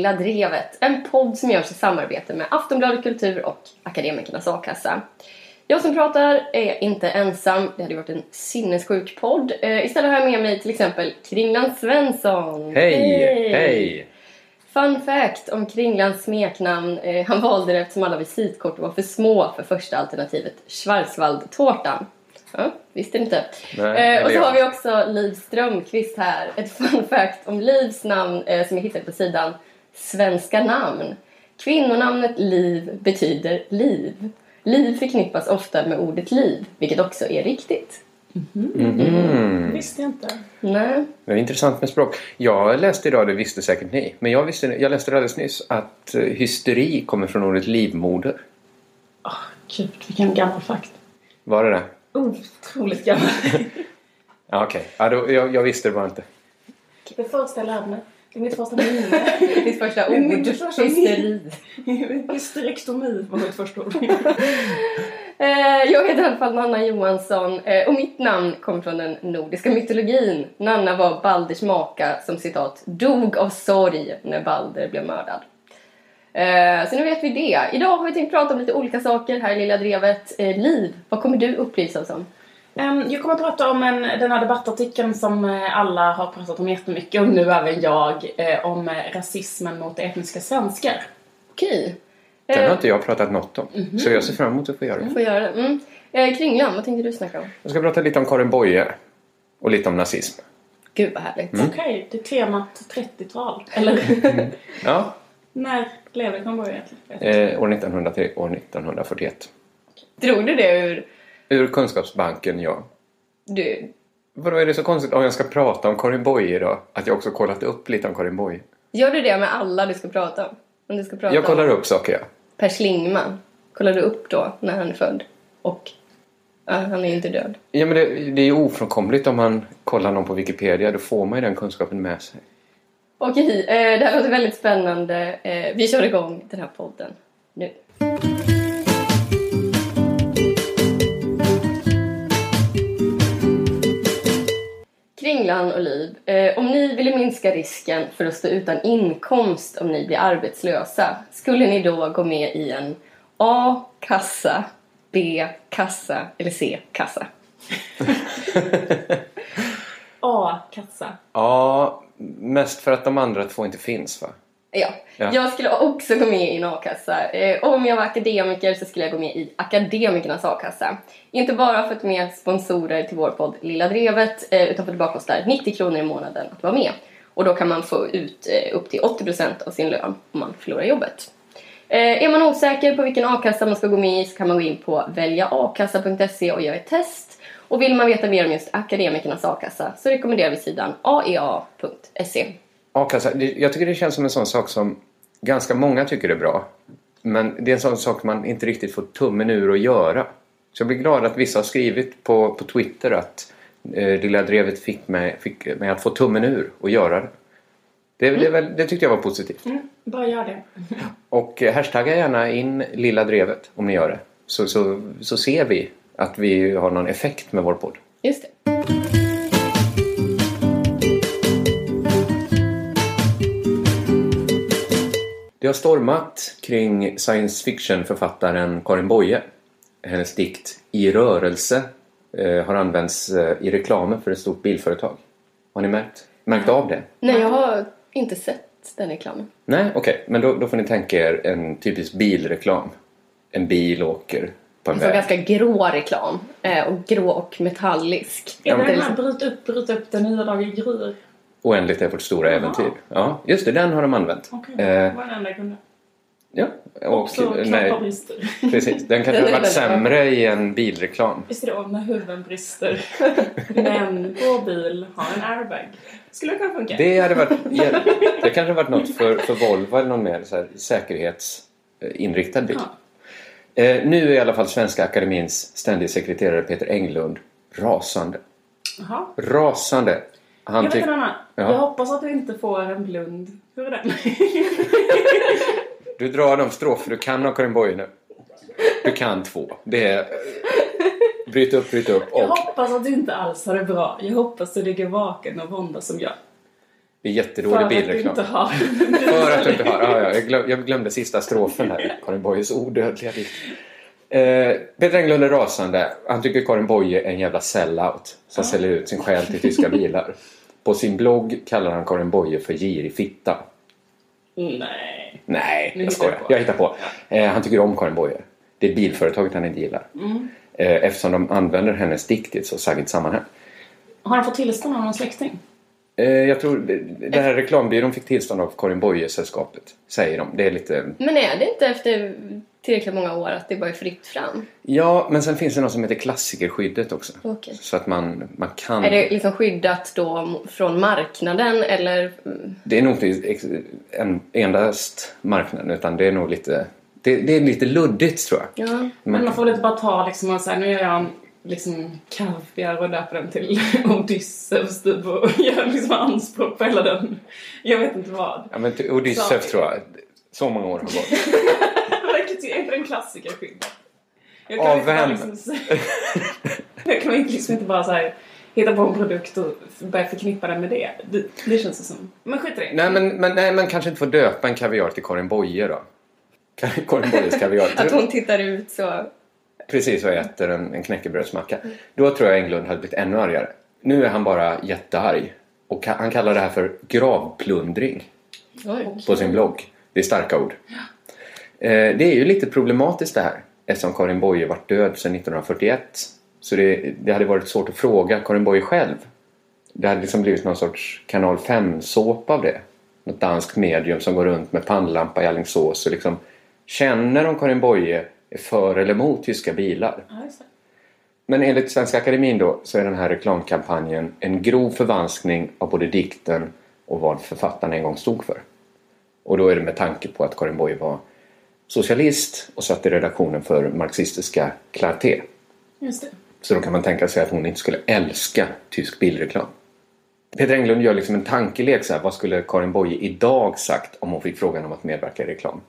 Lilla Drevet, en podd som görs i samarbete med Aftonbladet Kultur och Akademikernas A-kassa. Jag som pratar är inte ensam, det hade varit en sinnessjuk podd. Eh, istället har jag med mig till exempel Kringland Svensson. Hej! Hej! Fun fact om Kringlans smeknamn. Eh, han valde det eftersom alla visitkort var för små för första alternativet Schwarzwaldtårtan. Ja, visste inte. Nej, eh, och så har vi också Liv Strömqvist här. Ett fun fact om Livs namn eh, som jag hittade på sidan Svenska namn. Kvinnonamnet Liv betyder liv. Liv förknippas ofta med ordet liv, vilket också är riktigt. Mm. Visste jag inte. Nej. Det är intressant med språk. Jag läste idag, det visste säkert ni, men jag, visste, jag läste alldeles nyss att eh, hysteri kommer från ordet livmoder. Åh, gud, vilken gammal fakt. Var det det? Otroligt gammal. Ja, okej. Ja, då- jag, jag visste det bara inte. Det jag lärde mig. Det är mitt första minne. Ditt första ord, hysteri. Hysterektomi var mitt första ord. Eh, jag heter i alla fall Nanna Johansson eh, och mitt namn kommer från den nordiska mytologin. Nanna var Balders maka som citat dog av sorg när Balder blev mördad. Eh, så nu vet vi det. Idag har vi tänkt prata om lite olika saker här i Lilla Drevet. Liv, vad kommer du upplysa oss om? Ehm, jag kommer att prata om en, den här debattartikeln som eh, alla har pratat om jättemycket och nu även jag. eh, Om eh, rasismen mot etniska svenskar. Okej. Den har inte jag pratat något om. Så jag ser fram emot att få göra det. får göra det. Mm. Eh, Kringlan, vad tänkte du snacka om? Jag ska prata lite om Karin Boye. Och lite om nazism. Gud vad härligt. Okej, det är temat 30-tal. Eller Ja, när levde Karin Boye egentligen? eh, år 1903, år 1941. Drog du det ur... Ur Kunskapsbanken, ja. Du, Vadå är det så konstigt om jag ska prata om Karin Boye idag? Att jag också kollat upp lite om Karin Boye. gör du det med alla du ska prata om? Om du ska prata Jag kollar om upp saker, ja. Per Schlingman. Kollar du upp då när han är född? Och ja, han är ju inte död. Ja, men det, det är ju ofrånkomligt om man kollar någon på Wikipedia. Då får man ju den kunskapen med sig. Okej, eh, det här låter väldigt spännande. Eh, vi kör igång den här podden nu. Kringlan och Liv, eh, om ni ville minska risken för att stå utan inkomst om ni blir arbetslösa, skulle ni då gå med i en A-kassa, B-kassa eller C-kassa? A-kassa. Ja, mest för att de andra två inte finns, va? Ja. Ja. jag skulle också gå med i en a-kassa. Eh, om jag var akademiker så skulle jag gå med i Akademikernas a-kassa. Inte bara för att med sponsorer till vår podd Lilla Drevet, eh, utan för att det bara kostar 90 kronor i månaden att vara med. Och då kan man få ut eh, upp till 80% av sin lön om man förlorar jobbet. Eh, är man osäker på vilken a-kassa man ska gå med i så kan man gå in på väljaakassa.se och göra ett test. Och vill man veta mer om just Akademikernas a-kassa så rekommenderar vi sidan aea.se. A-kassa, det- jag tycker det känns som en sån sak som ganska många tycker är bra. Men det är en sån sak man inte riktigt får tummen ur att göra. Så jag blir glad att vissa har skrivit på, på Twitter att eh, Lilla Drevet fick mig, fick mig att få tummen ur och göra det. Det, det, är väl, det tyckte jag var positivt. Mm, bara gör det. Och eh, hashtagga gärna in Lilla Drevet om ni gör det. Så, så, så ser vi att vi har någon effekt med vår podd. Just det. Det har stormat kring science fiction-författaren Karin Boye. Hennes dikt I rörelse eh, har använts eh, i reklamen för ett stort bilföretag. Har ni märkt, märkt av det? Nej, jag har inte sett den reklamen. Nej, okej. Men då, då får ni tänka er en typisk bilreklam. En bil åker på en Alltså väg. ganska grå reklam. Eh, och grå och metallisk. Är det den här liksom- bryt upp, bryt upp den nya dagen gryr? Oändligt är vårt stora Jaha. äventyr. Ja, just det. Den har de använt. Okej, Eh, det var den enda jag kunde. ja. Och, Också nej, precis. Den kanske hade varit sämre i en bilreklam. Visst är det om när huven brister. Men vår bil har en airbag. Skulle kunna funka. Det hade varit... Det kanske varit något för, för Volvo eller någon mer så här, säkerhetsinriktad bil. Ja. Eh, nu är i alla fall Svenska Akademins ständige sekreterare Peter Englund rasande. Jaha. Rasande. Han Jag vet inte Anna. Ja. Jag hoppas att du inte får en blund. Hur är den? Du drar de strofer du kan av Karin Boye nu. Du kan två. Det är... Bryt upp, bryt upp Jag och... hoppas att du inte alls har det bra. Jag hoppas att du ligger vaken och våndas som jag. Det är jättedålig bilreklam. För att du inte har. För att du inte har. Ja, ja, jag, glöm, jag glömde sista strofen här. Karin Boyes odödliga dikt. Eh, Peter Englund är rasande. Han tycker Karin Boye är en jävla sellout som säljer ut sin själ till tyska bilar. På sin blogg kallar han Karin Boye för girig fitta. Nej. Nej, Nu jag hittar skojar. Jag hittar på. Eh, han tycker om Karin Boye. Det är bilföretaget han inte gillar. Mm. Eh, eftersom de använder hennes dikt i ett så saggigt sammanhang. Har han fått tillstånd av någon släkting? Eh, jag tror den här reklambyrån fick tillstånd av Karin Boye-sällskapet. Säger de. Det är lite... Men är det inte efter tillräckligt många år att det bara är fritt fram? Ja, men sen finns det något som heter klassikerskyddet också. Okej. Så att man, man kan... Är det liksom skyddat då från marknaden eller? Det är nog inte en, endast marknaden utan det är nog lite... Det, det är lite luddigt tror jag. Ja. Men man får väl inte bara ta liksom och säga nu gör jag en liksom kaviar och döper den till Odysseus typ och gör liksom anspråk på hela den. Jag vet inte vad. Ja, men Odysseus Så- tror jag. Så många år har gått. Vilket är inte en klassikerskild. Jag Av inte bara vem? Liksom, jag kan inte- liksom inte bara så här, hitta på en produkt och börja förknippa den med det. Det, det känns det som. Men skit i det. nej, men, men nej, man kanske inte får döpa en kaviar till Karin Boye då. Karin Boyes kaviar. Att hon tittar ut så. Precis och äter en, en knäckebrödsmacka. Då tror jag Englund hade blivit ännu argare. Nu är han bara jättearg. Och han kallar det här för gravplundring. Oj. på sin blogg. Det är starka ord. Eh, det är ju lite problematiskt det här eftersom Karin Boye varit död sedan 1941. Så det, det hade varit svårt att fråga Karin Boye själv. Det hade liksom blivit någon sorts kanal 5-såpa av det. Något danskt medium som går runt med pannlampa i Alingsås och liksom känner om Karin Boye är för eller emot tyska bilar. Men enligt Svenska Akademin då så är den här reklamkampanjen en grov förvanskning av både dikten och vad författaren en gång stod för. Och då är det med tanke på att Karin Boye var socialist och satt i redaktionen för marxistiska Clarté. Just det. Så då kan man tänka sig att hon inte skulle älska tysk bilreklam. Peter Englund gör liksom en tankelek så här, vad skulle Karin Boye idag sagt om hon fick frågan om att medverka i reklam?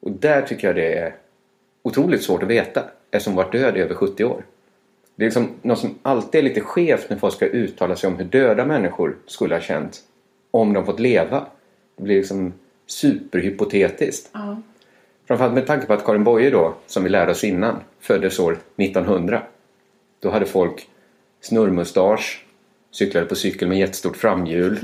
Och där tycker jag det är otroligt svårt att veta eftersom hon varit död i över 70 år. Det är liksom något som alltid är lite skevt när folk ska uttala sig om hur döda människor skulle ha känt om de fått leva. Det blir liksom superhypotetiskt. Ja. Framförallt med tanke på att Karin Boye då, som vi lärde oss innan, föddes år 1900. Då hade folk snurrmustasch, cyklade på cykel med jättestort framhjul.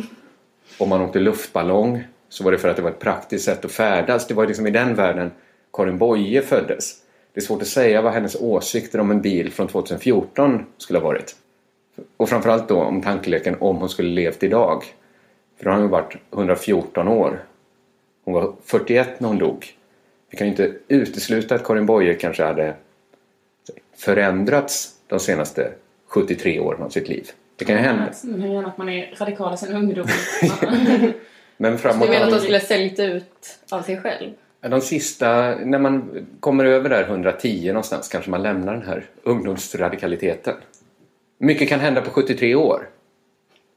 Om man åkte luftballong så var det för att det var ett praktiskt sätt att färdas. Det var liksom i den världen Karin Boye föddes. Det är svårt att säga vad hennes åsikter om en bil från 2014 skulle ha varit. Och framförallt då om tankeleken om hon skulle levt idag. För då har hon ju varit 114 år. Hon var 41 när hon dog. Vi kan ju inte utesluta att Karin Boye kanske hade förändrats de senaste 73 åren av sitt liv. Det kan ju hända. Det kan gärna att man är radikal i sin ungdom. Men framåt... Du menar att de skulle säljt ut av sig själv? De sista, när man kommer över där 110 någonstans kanske man lämnar den här ungdomsradikaliteten. Mycket kan hända på 73 år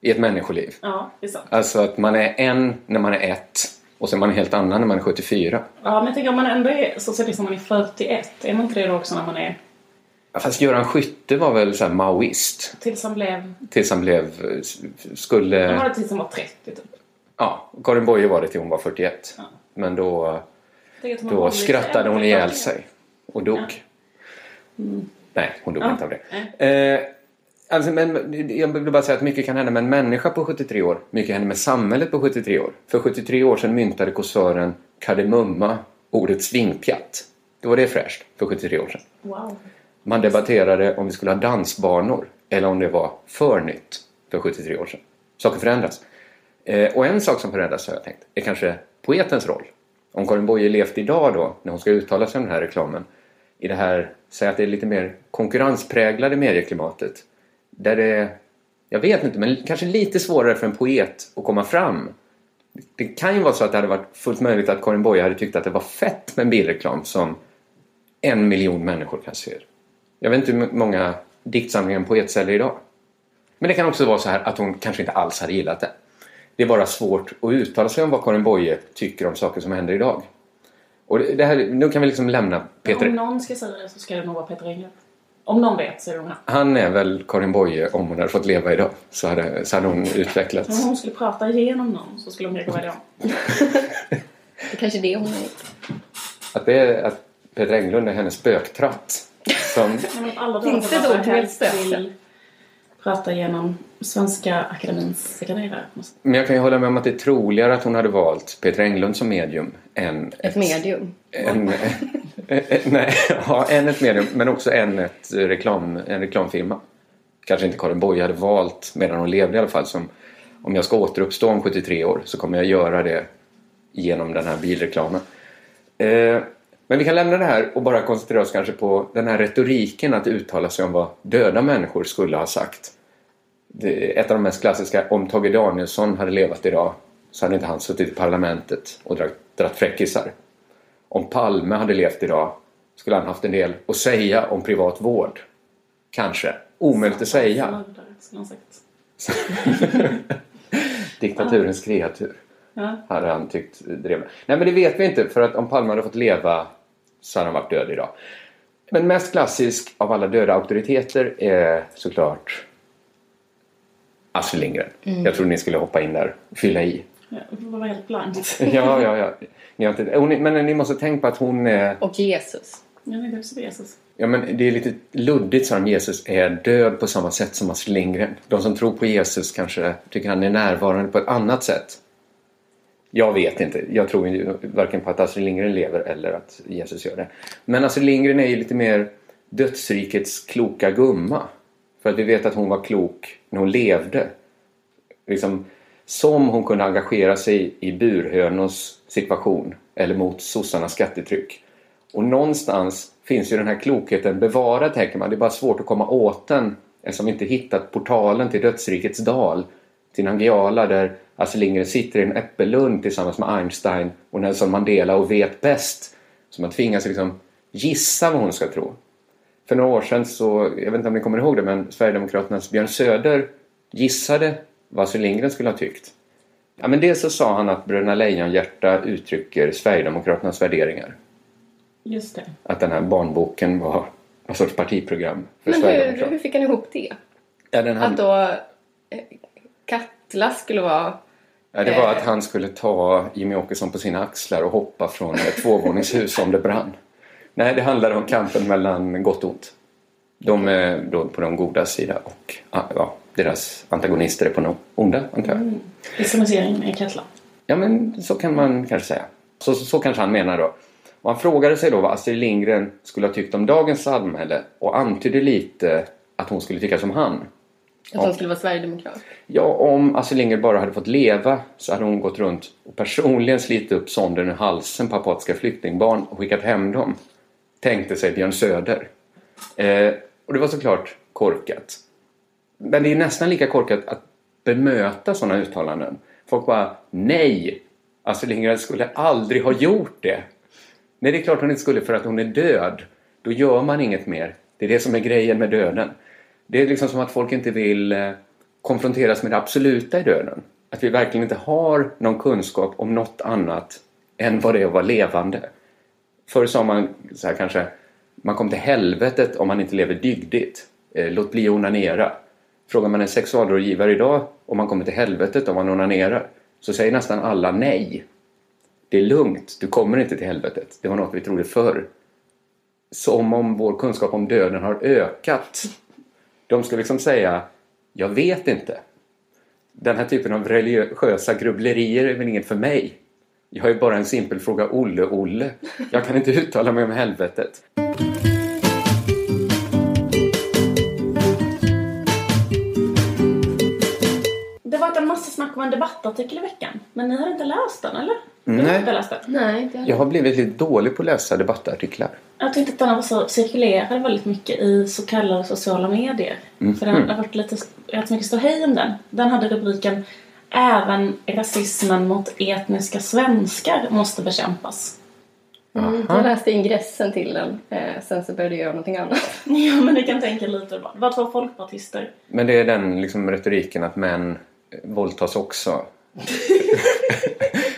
i ett människoliv. ja, det är sant. Alltså att man är en när man är ett och sen är man helt annan när man är 74. Ja, men tänker om man ändå är socialist när man är 41, är man inte det då också när man är... Ja, Fast Göran Skytte var väl så här maoist Tills han blev... tills han blev, skulle... Han var det tills han var 30 typ. Ja, Karin Boye var det till hon var 41. Ja. Men då, då skrattade hon ihjäl sig och dog. Nej, hon dog Ja. inte av det. Eh, alltså, men, jag vill bara säga att mycket kan hända med en människa på 73 år. Mycket händer med samhället på 73 år. För 73 år sedan myntade kåsören Kardemumma ordet svingpjatt. Då var det fräscht för 73 år sedan. Wow. Man debatterade om vi skulle ha dansbanor eller om det var för nytt för 73 år sedan. Saker förändras. Eh, och en sak som förändras har jag tänkt är kanske poetens roll. Om Karin Boye levt idag då, när hon ska uttala sig om den här reklamen, i det här, säg att det är lite mer konkurrenspräglade medieklimatet. Där det, jag vet inte, men kanske lite svårare för en poet att komma fram. Det kan ju vara så att det hade varit fullt möjligt att Karin Boye hade tyckt att det var fett med en bilreklam som en miljon människor kanske ser. Jag vet inte hur många diktsamlingar en poet säljer idag. Men det kan också vara så här att hon kanske inte alls hade gillat det. Det är bara svårt att uttala sig om vad Karin Boye tycker om saker som händer idag. Och det här, nu kan vi liksom lämna Om Peter... någon ska säga det så ska det nog vara Peter Englund. Om någon vet så är det hon. Han är väl Karin Boye om hon hade fått leva idag. Så hade, så hade hon Om utvecklats. hon skulle prata igenom någon så skulle hon kanske vara det. Det är kanske det hon har gjort. Att, det är, att Peter Englund är hennes spöktratt. Som, Finns det ett helst heter vill prata igenom Svenska Akademins sekreterare. men jag kan ju hålla med om att det är troligare att hon hade valt Peter Englund som medium än Ett medium. En, nej, ja, en ett medium, men också en, ett reklam, en reklamfirma. Kanske inte Karin Boye hade valt medan hon levde i alla fall. Som, om jag ska återuppstå om 73 år så kommer jag göra det genom den här bilreklamen. Eh, men vi kan lämna det här och bara koncentrera oss kanske på den här retoriken att uttala sig om vad döda människor skulle ha sagt. Det ett av de mest klassiska, om Tage Danielsson hade levat idag så hade inte han suttit i parlamentet och dratt fräckisar. Om Palme hade levt idag skulle han haft en del att säga om privat vård. Kanske. Omöjligt att säga. Diktaturens kreatur. Ja. Hade han tyckt drev. Nej men det vet vi inte för att om Palme hade fått leva så hade han varit död idag. Men mest klassisk av alla döda auktoriteter är såklart Astrid Lindgren. Jag trodde ni skulle hoppa in där och fylla i. Ja, det var helt blankt. Ja, ja, ja. Ni har inte, hon, är- men ni måste tänka på att hon är... Och Jesus. Tänkte också på Jesus. Ja, men det är lite luddigt så om Jesus är död på samma sätt som Astrid Lindgren. De som tror på Jesus kanske tycker han är närvarande på ett annat sätt. Jag vet inte. Jag tror ju varken på att Astrid Lindgren lever eller att Jesus gör det. Men Astrid Lindgren är ju lite mer dödsrikets kloka gumma. För att vi vet att hon var klok när hon levde. Liksom, som hon kunde engagera sig i burhönors situation eller mot sossarnas skattetryck. Och någonstans finns ju den här klokheten bevarad tänker man. Det är bara svårt att komma åt den eftersom vi inte hittat portalen till dödsrikets dal. Till Nangijala där Astrid Lindgren sitter i en äppellund tillsammans med Einstein och Nelson Mandela och vet bäst. Så man tvingas liksom gissa vad hon ska tro. För några år sedan så, jag vet inte om ni kommer ihåg det, men Sverigedemokraternas Björn Söder gissade vad Astrid Lindgren skulle ha tyckt. Ja, men dels så sa han att Bröderna Lejonhjärta uttrycker Sverigedemokraternas värderingar. Just det. Att den här barnboken var någon sorts partiprogram för Men hur, hur fick han ihop det? Ja, den Att då eh, Katla skulle vara... ja, det var att han skulle ta Jimmy Åkesson på sina axlar och hoppa från ett tvåvåningshus om det brann. Nej, det handlade om kampen mellan gott och ont. De är då på de goda sida och ah, ja, deras antagonister är på de onda, antar jag. Islamisering i Katla. Ja, men så kan man kanske säga. Så, så, så kanske han menar då. Och han frågade sig då vad Astrid Lindgren skulle ha tyckt om dagens samhälle och antydde lite att hon skulle tycka som han. Att han skulle vara sverigedemokrat. Ja, om Astrid Lindgren bara hade fått leva så hade hon gått runt och personligen slitit upp sonden ur halsen på apatiska flyktingbarn och skickat hem dem. Tänkte sig Björn Söder. Eh, och det var såklart korkat. Men det är nästan lika korkat att bemöta sådana uttalanden. Folk bara nej! Astrid Lindgren skulle aldrig ha gjort det. Nej, det är klart hon inte skulle för att hon är död. Då gör man inget mer. Det är det som är grejen med döden. Det är liksom som att folk inte vill eh, konfronteras med det absoluta i döden. Att vi verkligen inte har någon kunskap om något annat än vad det är att vara levande. Förr sa man så här kanske, man kom till helvetet om man inte lever dygdigt. Eh, låt bli att onanera. Frågar man en sexualrådgivare idag om man kommer till helvetet om man onanerar så säger nästan alla nej. Det är lugnt, du kommer inte till helvetet. Det var något vi trodde förr. Som om vår kunskap om döden har ökat. De ska liksom säga, jag vet inte. Den här typen av religiösa grubblerier är väl inget för mig. Jag har ju bara en simpel fråga Olle-Olle. Jag kan inte uttala mig om helvetet. Det har varit en massa snack om en debattartikel i veckan. Men ni har inte läst den, eller? Du har Nej. inte läst den? Nej, det Jag har blivit lite dålig på att läsa debattartiklar. Jag tyckte att den var så cirkulerade väldigt mycket i så kallade sociala medier. För den har varit lite, rätt mycket ståhej om den. Den hade rubriken Även rasismen mot etniska svenskar måste bekämpas. Mm, jag läste ingressen till den. Eh, sen så började jag göra någonting annat. Ja, men ni kan tänka lite. bara. Det var två folkpartister. Men det är den liksom retoriken att män våldtas också.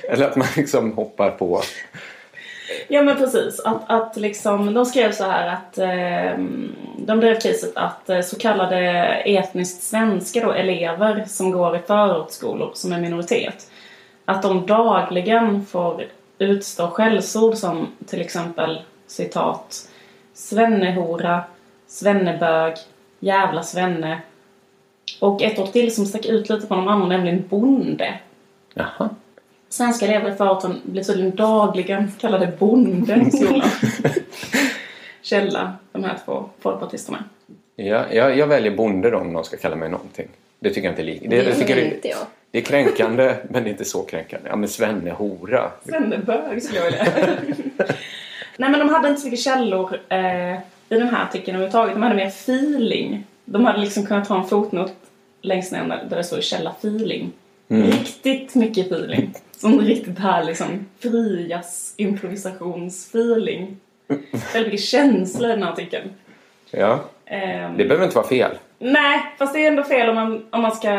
Eller att man liksom hoppar på. Ja men precis. Att, att liksom, de skrev så här att eh, de drev priset att eh, så kallade etniskt svenska då, elever som går i förortsskolor som är minoritet, att de dagligen får utstå skällsord som till exempel citat svennehora, svennebög, jävla svenne och ett ord till som stack ut lite på de andra, nämligen bonde. Jaha. Svenska elever i förorten blir tydligen dagligen kallade bonde i skolan. Källa, de här två folkpartisterna. Ja, jag, jag väljer bonde då om någon ska kalla mig någonting. Det tycker jag inte är lika. Det jag tycker det, inte jag. det är kränkande, men det är inte så kränkande. Ja, men svenne hora. Svennebög skulle jag vilja. Nej men de hade inte så mycket källor eh, i den här artikeln överhuvudtaget. De hade mer feeling. De hade liksom kunnat ha en fotnot längst ner där det står källa feeling. Riktigt mycket feeling. Som riktigt här liksom frias improvisationsfeeling. Väldigt mycket känsla i den här artikeln. Ja, Ehm, det behöver inte vara fel. Nej, fast det är ändå fel om man, om man ska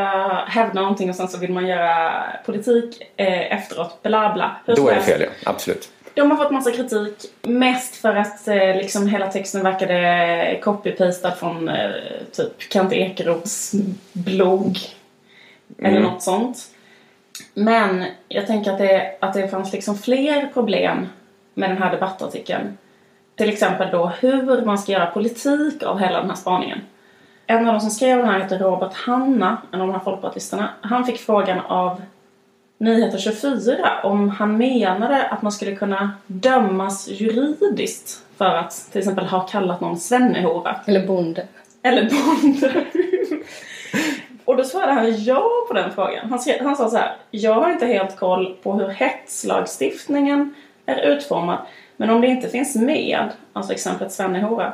hävda någonting och sen så vill man göra politik eh, efteråt. Bla bla. Hur Då är det fel, ja. Absolut. De har fått massa kritik. Mest för att eh, liksom hela texten verkade copy-pastad från eh, typ Kent Ekeroths blogg. Eller Mm. något sånt. Men jag tänker att det, att det fanns liksom fler problem med den här debattartikeln. Till exempel då hur man ska göra politik av hela den här spaningen. En av de som skrev den här heter Robert Hanna, en av de här folkpartisterna. Han fick frågan av Nyheter 24 om han menade att man skulle kunna dömas juridiskt för att till exempel ha kallat någon svennehora. Eller bonde. Eller bonde. Och då svarade han ja på den frågan. Han, skrev, han sa så här. Jag har inte helt koll på hur hetslagstiftningen är utformad. Men om det inte finns med, alltså exemplet svennehora,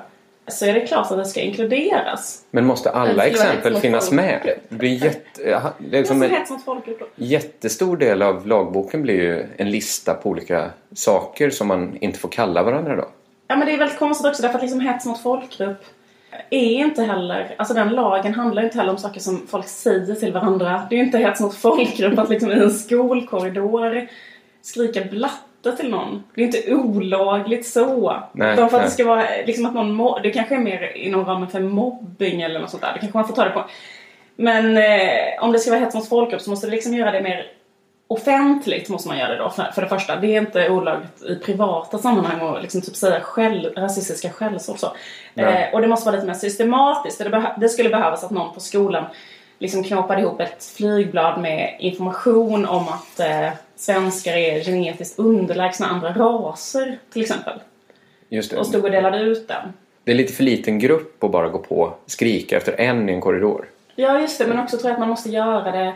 så är det klart att det ska inkluderas. Men måste alla vara exempel finnas med? Det blir jätte, det är liksom som en jättestor del av lagboken blir ju en lista på olika saker som man inte får kalla varandra då. Ja men det är väldigt konstigt också därför att liksom hets mot folkgrupp är inte heller, alltså den lagen handlar inte heller om saker som folk säger till varandra. Det är ju inte hets mot folkgrupp att liksom i en skolkorridor skrika blatte till någon. Det är inte olagligt så. Nej, Utan för att nej. det ska vara liksom att någon det kanske är mer inom ramen för mobbing eller något sånt där. Det kanske man får ta det på. Men eh, om det ska vara hets mot folkgrupp så måste det liksom göra det mer offentligt måste man göra det då för, för det första. Det är inte olagligt i privata sammanhang och liksom typ säga skäll, rasistiska skällsord så. Eh, och det måste vara lite mer systematiskt. Det, det skulle behövas att någon på skolan liksom knåpade ihop ett flygblad med information om att eh, svenskar är genetiskt underlägsna andra raser till exempel. Just det. Och stod och delade ut den. Det är lite för liten grupp att bara gå på skrika efter en i en korridor. Ja, just det. Men också tror jag att man måste göra det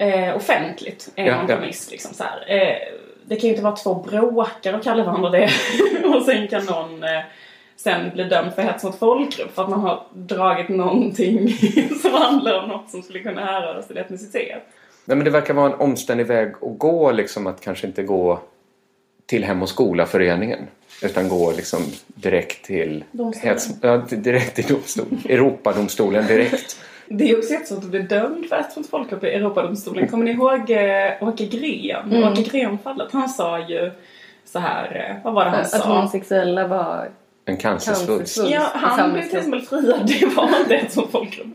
eh, offentligt. En Ja, ja. kompromiss liksom så. Eh, det kan ju inte vara två bråkare och kalla varandra det. och sen kan någon eh, sen bli dömd för hets mot folkgrupp för att man har dragit någonting som handlar om något som skulle kunna härröras till etnicitet. Nej, men det verkar vara en omständig väg att gå, liksom att kanske inte gå till Hem och skola-föreningen. Utan gå liksom direkt till... Hets, ja, direkt till domstol. Europadomstolen direkt. Det är också jättesvårt att bli dömd för hets mot folkgrupp i Europadomstolen. Kommer ni ihåg eh, Åke Green? Mm. Åke Green-fallet. Han sa ju så här, eh, vad var det han Att sa? homosexuella var... En cancersvulst. Ja, han blev till exempel friad. Det var inte ett som folkgrupp.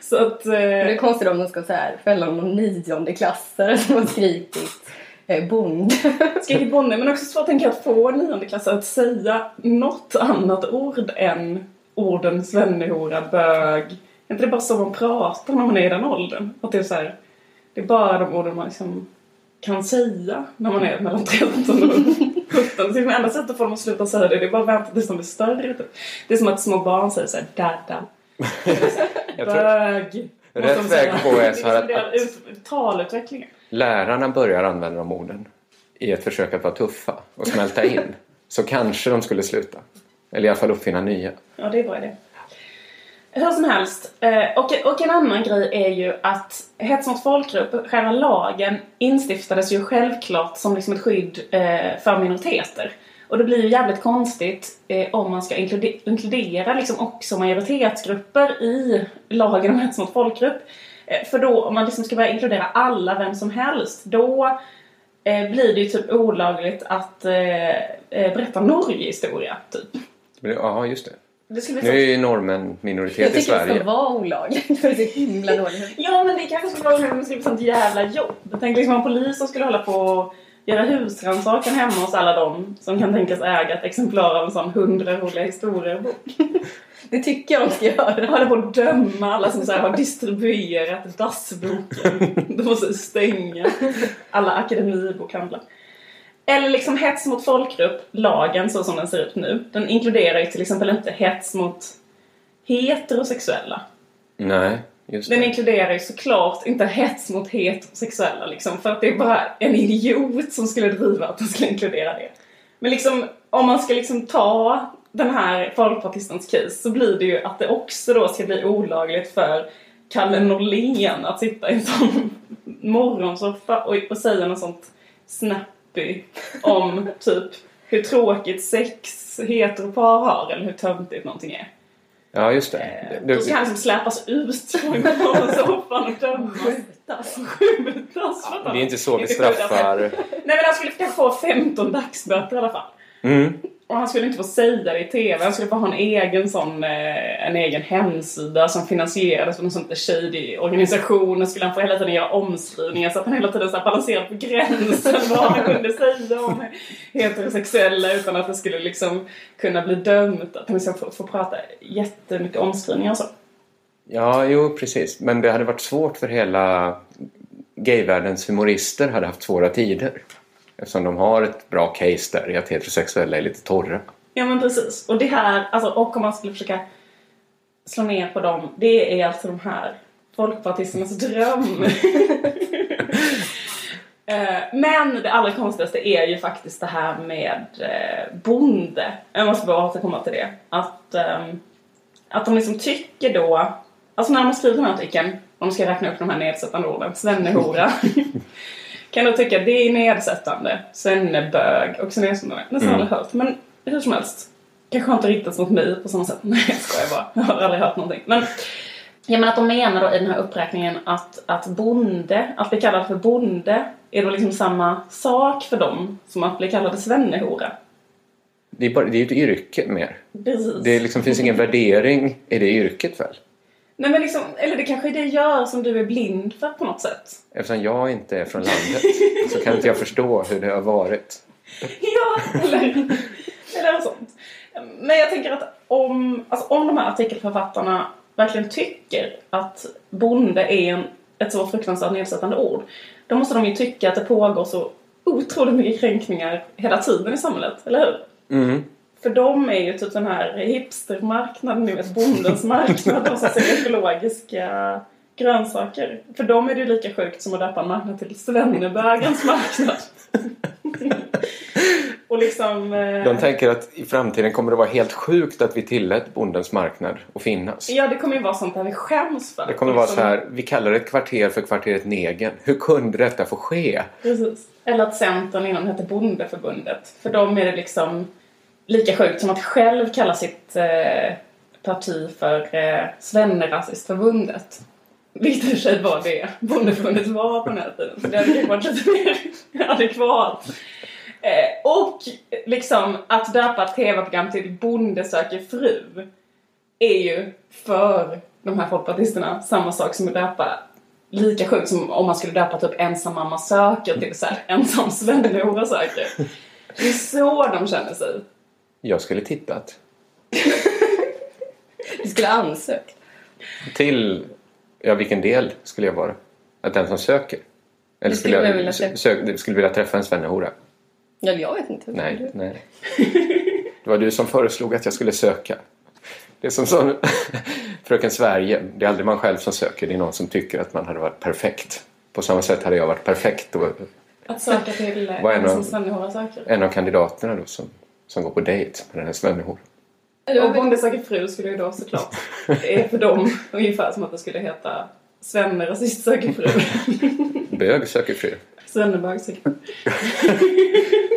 Så att... Det är Eh, konstigt om de ska så här, fälla någon niondeklassare som har skrikit eh, bonde. skrikit bonde. Men också svårt tänker jag att få niondeklassare att säga något annat ord än orden svennehora, bög. Är inte det bara så man pratar när man är i den åldern? Att det är så här, det är bara de orden man liksom kan säga när man är mellan 13 och 17. Så det enda sättet att få dem att sluta säga det, det är bara att vänta tills de blir större. Typ. Det är som att små barn säger såhär tror Bög. Rätt väg att gå är så här att- talutvecklingen. lärarna börjar använda de orden i ett försök att vara tuffa och smälta in. Så kanske de skulle sluta. Eller i alla fall uppfinna nya. Ja, det är bra idé. Hur som helst. Eh, och, och en annan grej är ju att hets mot folkgrupp, själva lagen, instiftades ju självklart som liksom ett skydd eh, för minoriteter. Och det blir ju jävligt konstigt eh, om man ska inkludera, liksom också majoritetsgrupper i lagen om hets mot folkgrupp. För då, om man liksom ska börja inkludera alla, vem som helst, då blir det ju typ olagligt att berätta Norge-historia, typ. Ja, just det. Det skulle Nu är ju norrmän minoritet Jag i tycker det ska Sverige. vara olagligt för det är så himla dåligt. Ja men det kanske skulle vara om det skulle bli sånt jävla jobb. Tänk liksom om polisen skulle hålla på och göra husrannsakan hemma hos alla dem som kan tänkas äga ett exemplar av en sån hundra roliga historier-bok. Det tycker jag de ska göra. Hålla på att döma alla som så här har distribuerat dassboken. De måste stänga alla akademibokhandlar. Eller liksom hets mot folkgrupp, lagen så som den ser ut nu. Den inkluderar ju till exempel inte hets mot heterosexuella. Nej, just Den det. inkluderar ju såklart inte hets mot heterosexuella liksom, för att det är bara en idiot som skulle driva att den skulle inkludera det. Men liksom, om man ska liksom ta den här folkpartistens case så blir det ju att det också då ska bli olagligt för Kalle Norlén att sitta i en sån morgonsoffa och, och säga något sånt snappy om typ hur tråkigt sex heteropar har eller hur töntigt någonting är. Ja, just det. Eh, Du- Då ska han liksom släpas ut från soffan och dömas. Skjutas. Det är inte så vi straffar... Nej men han skulle kanske få 15 dagsböter i alla fall. Mm. Och han skulle inte få säga det i TV. Han skulle få ha en egen sån, eh, en egen hemsida som finansierades av någon sån där shady organisation. Och skulle han få hela tiden göra omskrivningar så att han hela tiden så här balanserade på gränsen vad han kunde säga om heterosexuella utan att det skulle liksom kunna bli dömt. Att han liksom får, får prata jättemycket omskrivningar och så. Ja, jo precis. Men det hade varit svårt för hela gayvärldens humorister hade haft svåra tider. Eftersom de har ett bra case där i att heterosexuella är lite torra. Ja men precis. Och det här, alltså, och om man skulle försöka slå ner på dem, det är alltså de här folkpartisternas dröm. Eh, Men det allra konstigaste är ju faktiskt det här med eh, bonde. Jag måste bara återkomma till det. Att, ehm, att de liksom tycker då, alltså när de har skrivit den här artikeln, om de ska räkna upp de här nedsättande orden, svennehora. Kan då tycka att det är nedsättande, svennebög och så nedsättande. Nästan aldrig hört. Men hur som helst. Kanske inte riktats mot mig på samma sätt. Nej jag skojar bara. Jag har aldrig hört någonting. Men Ja men att de menar då i den här uppräkningen att, att bonde, att bli kallad för bonde är då liksom samma sak för dem som att bli kallad svennehora. Det är, bara, det är ju ett yrke mer. Precis. Det liksom finns ingen värdering i det yrket väl? Nej men liksom, eller det kanske det gör som du är blind för på något sätt. Eftersom jag inte är från landet så kan inte jag förstå hur det har varit. Ja, eller, eller något sånt. Men jag tänker att om, alltså om de här artikelförfattarna verkligen tycker att bonde är en, ett så fruktansvärt nedsättande ord. Då måste de ju tycka att det pågår så otroligt mycket kränkningar hela tiden i samhället, eller hur? Mm. För dem är ju typ den här hipstermarknaden, ni vet bondens marknad, de som säljer ekologiska grönsaker. För dem är det ju lika sjukt som att döpa en marknad till svennebögens marknad. Och liksom... eh, De tänker att i framtiden kommer det vara helt sjukt att vi tillät bondens marknad att finnas. Ja, det kommer ju vara sånt där vi skäms för. Det kommer vara Liksom- så här, vi kallar ett kvarter för kvarteret Negen. Hur kunde detta få ske? Precis. Eller att Centern innan hette Bondeförbundet. För dem är det liksom lika sjukt som att själv kalla sitt eh, parti för eh, Svennerasistförbundet. Vilket i och för sig var det Bondeförbundet var på den här tiden. Så det hade kanske varit lite mer adekvat. Eh, och liksom att döpa ett tv-program till Bonde söker fru är ju för de här folkpartisterna samma sak som att döpa lika sjukt som om man skulle döpa typ ensam mamma söker till så här, ensam svennehora söker. Det är så de känner sig. Jag skulle tittat. Du skulle ha ansökt. Till, ja vilken del skulle jag vara? Att den som söker? Eller Du skulle skulle jag vilja träffa- sö- skulle vilja träffa en svennehora? Ja, jag vet inte. Nej, nej. Det var du som föreslog att jag skulle söka. Det är som så, Fröken Sverige. Det är aldrig man själv som söker. Det är någon som tycker att man hade varit perfekt. På samma sätt hade jag varit perfekt. Och Att söka till eh, ensam det? svennehora söker. en av kandidaterna då som, som går på dejt med den här svennehoran. Och Bonde söker fru skulle ju då såklart. Det är för dem ungefär som att det skulle heta Svenne rasist söker fru. Bög söker fru. Svennebög söker fru.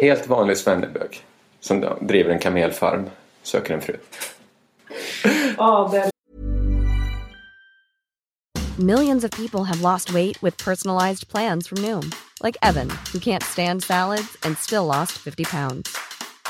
Helt vanlig svennebög. Som driver en kamelfarm. Söker en fru. Det Millions of people have lost weight with personalized plans from Noom, like Evan, who can't stand salads and still lost 50 pounds.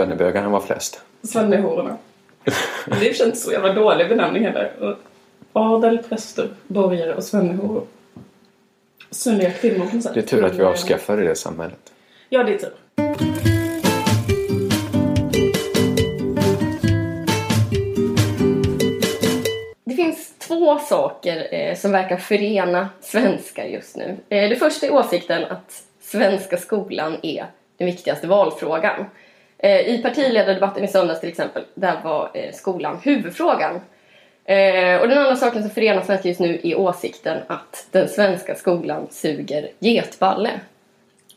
Svennebögarna var flest. Svennehororna. Det känns så jävla dålig benämning heller. Och Adel, präster, borgare och svennehoror. Synliga kvinnor på något sätt. Det är tur att vi avskaffade det samhället. Ja, det är tur. Det finns två saker eh, som verkar förena svenskar just nu. Eh, det första är åsikten att svenska skolan är den viktigaste valfrågan. Eh, I partiledardebatten i söndags till exempel, där var eh, skolan huvudfrågan. Eh, och den andra saken som förenar svenskar just nu är åsikten att den svenska skolan suger getballe.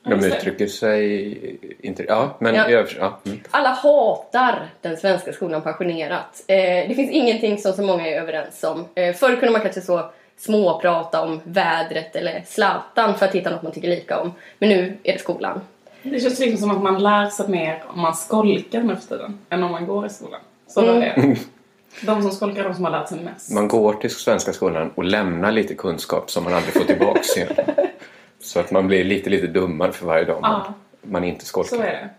De uttrycker sig inte... Ja, men... Ja. Ja. Ja, mm. Alla hatar den svenska skolan passionerat. Eh, det finns ingenting som så många är överens om. Eh, förr kunde man kanske så småprata om vädret eller Zlatan för att hitta något man tycker lika om. Men nu är det skolan. Det känns liksom som att man lär sig mer om man skolkar nu för tiden än om man går i skolan. Så var det. De som skolkar är de som har lärt sig mest. Man går till svenska skolan och lämnar lite kunskap som man aldrig får tillbaks igen. Så att man blir lite, lite dummare för varje dag man, Ja. man inte skolkar. Så är det.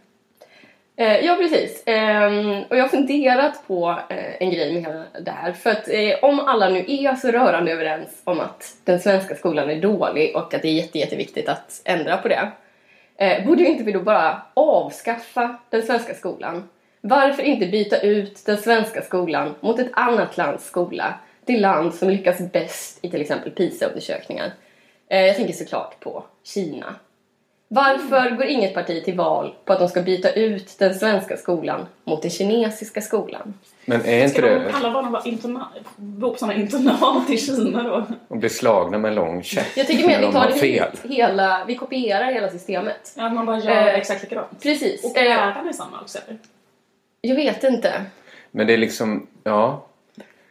Eh, ja, precis. Ehm, och jag har funderat på eh, en grej med hela det här. För att eh, om alla nu är så rörande överens om att den svenska skolan är dålig och att det är jätte, jätteviktigt att ändra på det. Eh, borde inte vi då bara avskaffa den svenska skolan? Varför inte byta ut den svenska skolan mot ett annat lands skola? Det land som lyckas bäst i till exempel PISA-undersökningar. Eh, jag tänker såklart på Kina. Varför går inget parti till val på att de ska byta ut den svenska skolan mot den kinesiska skolan? Men är inte Ska de det alla barnen vara interna- bo på sådana internat i Kina då? att bli slagna med en lång käpp Jag tycker mer att vi de tar det fel? hela, vi kopierar hela systemet. Ja, att man bara gör Eh, exakt likadant. Precis. Och Eh, lärarna är samma också eller? jag vet inte. Men det är liksom... Ja.